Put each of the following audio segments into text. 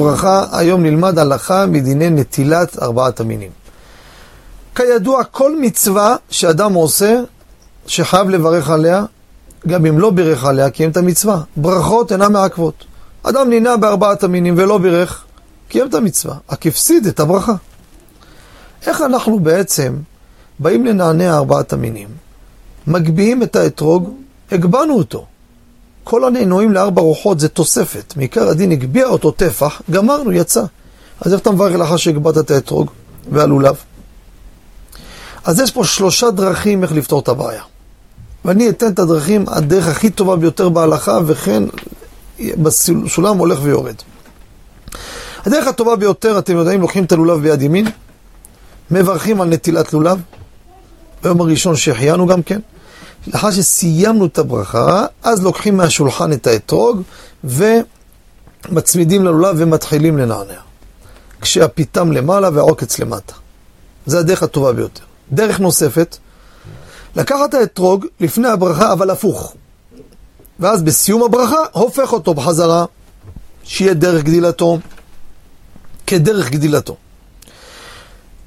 הברכה, היום נלמד הלכה מדיני נטילת ארבעת המינים. כידוע, כל מצווה שאדם עושה, שחייב לברך עליה, גם אם לא בירך עליה, קיים את המצווה. ברכות אינן מעכבות. אדם נינה בארבעת המינים ולא בירך, קיים את המצווה, רק הפסיד את הברכה. איך אנחנו בעצם באים לנענע ארבעת המינים, מגביהים את האתרוג, הגבהנו אותו. כל הנענועים לארבע רוחות זה תוספת, מעיקר הדין הגביה אותו טפח, גמרנו, יצא. אז איך אתה מברך לאחר שהגבהת את האתרוג והלולב? אז יש פה שלושה דרכים איך לפתור את הבעיה. ואני אתן את הדרכים, הדרך הכי טובה ביותר בהלכה, וכן בסולם הולך ויורד. הדרך הטובה ביותר, אתם יודעים, לוקחים את הלולב ביד ימין, מברכים על נטילת לולב, ביום הראשון שהחיינו גם כן. לאחר שסיימנו את הברכה, אז לוקחים מהשולחן את האתרוג ומצמידים ללולב ומתחילים לנענע. כשהפיתם למעלה והעוקץ למטה. זה הדרך הטובה ביותר. דרך נוספת, לקחת את האתרוג לפני הברכה, אבל הפוך. ואז בסיום הברכה, הופך אותו בחזרה, שיהיה דרך גדילתו, כדרך גדילתו.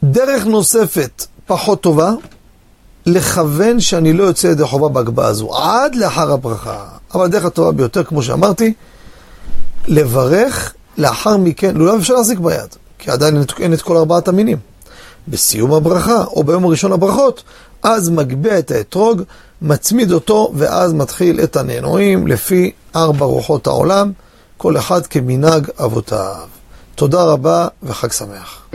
דרך נוספת, פחות טובה, לכוון שאני לא יוצא ידי חובה בהגבהה הזו, עד לאחר הברכה. אבל הדרך הטובה ביותר, כמו שאמרתי, לברך לאחר מכן, לא אפשר להחזיק ביד, כי עדיין אין את כל ארבעת המינים. בסיום הברכה, או ביום הראשון הברכות, אז מגביה את האתרוג, מצמיד אותו, ואז מתחיל את הנענועים לפי ארבע רוחות העולם, כל אחד כמנהג אבותיו. תודה רבה וחג שמח.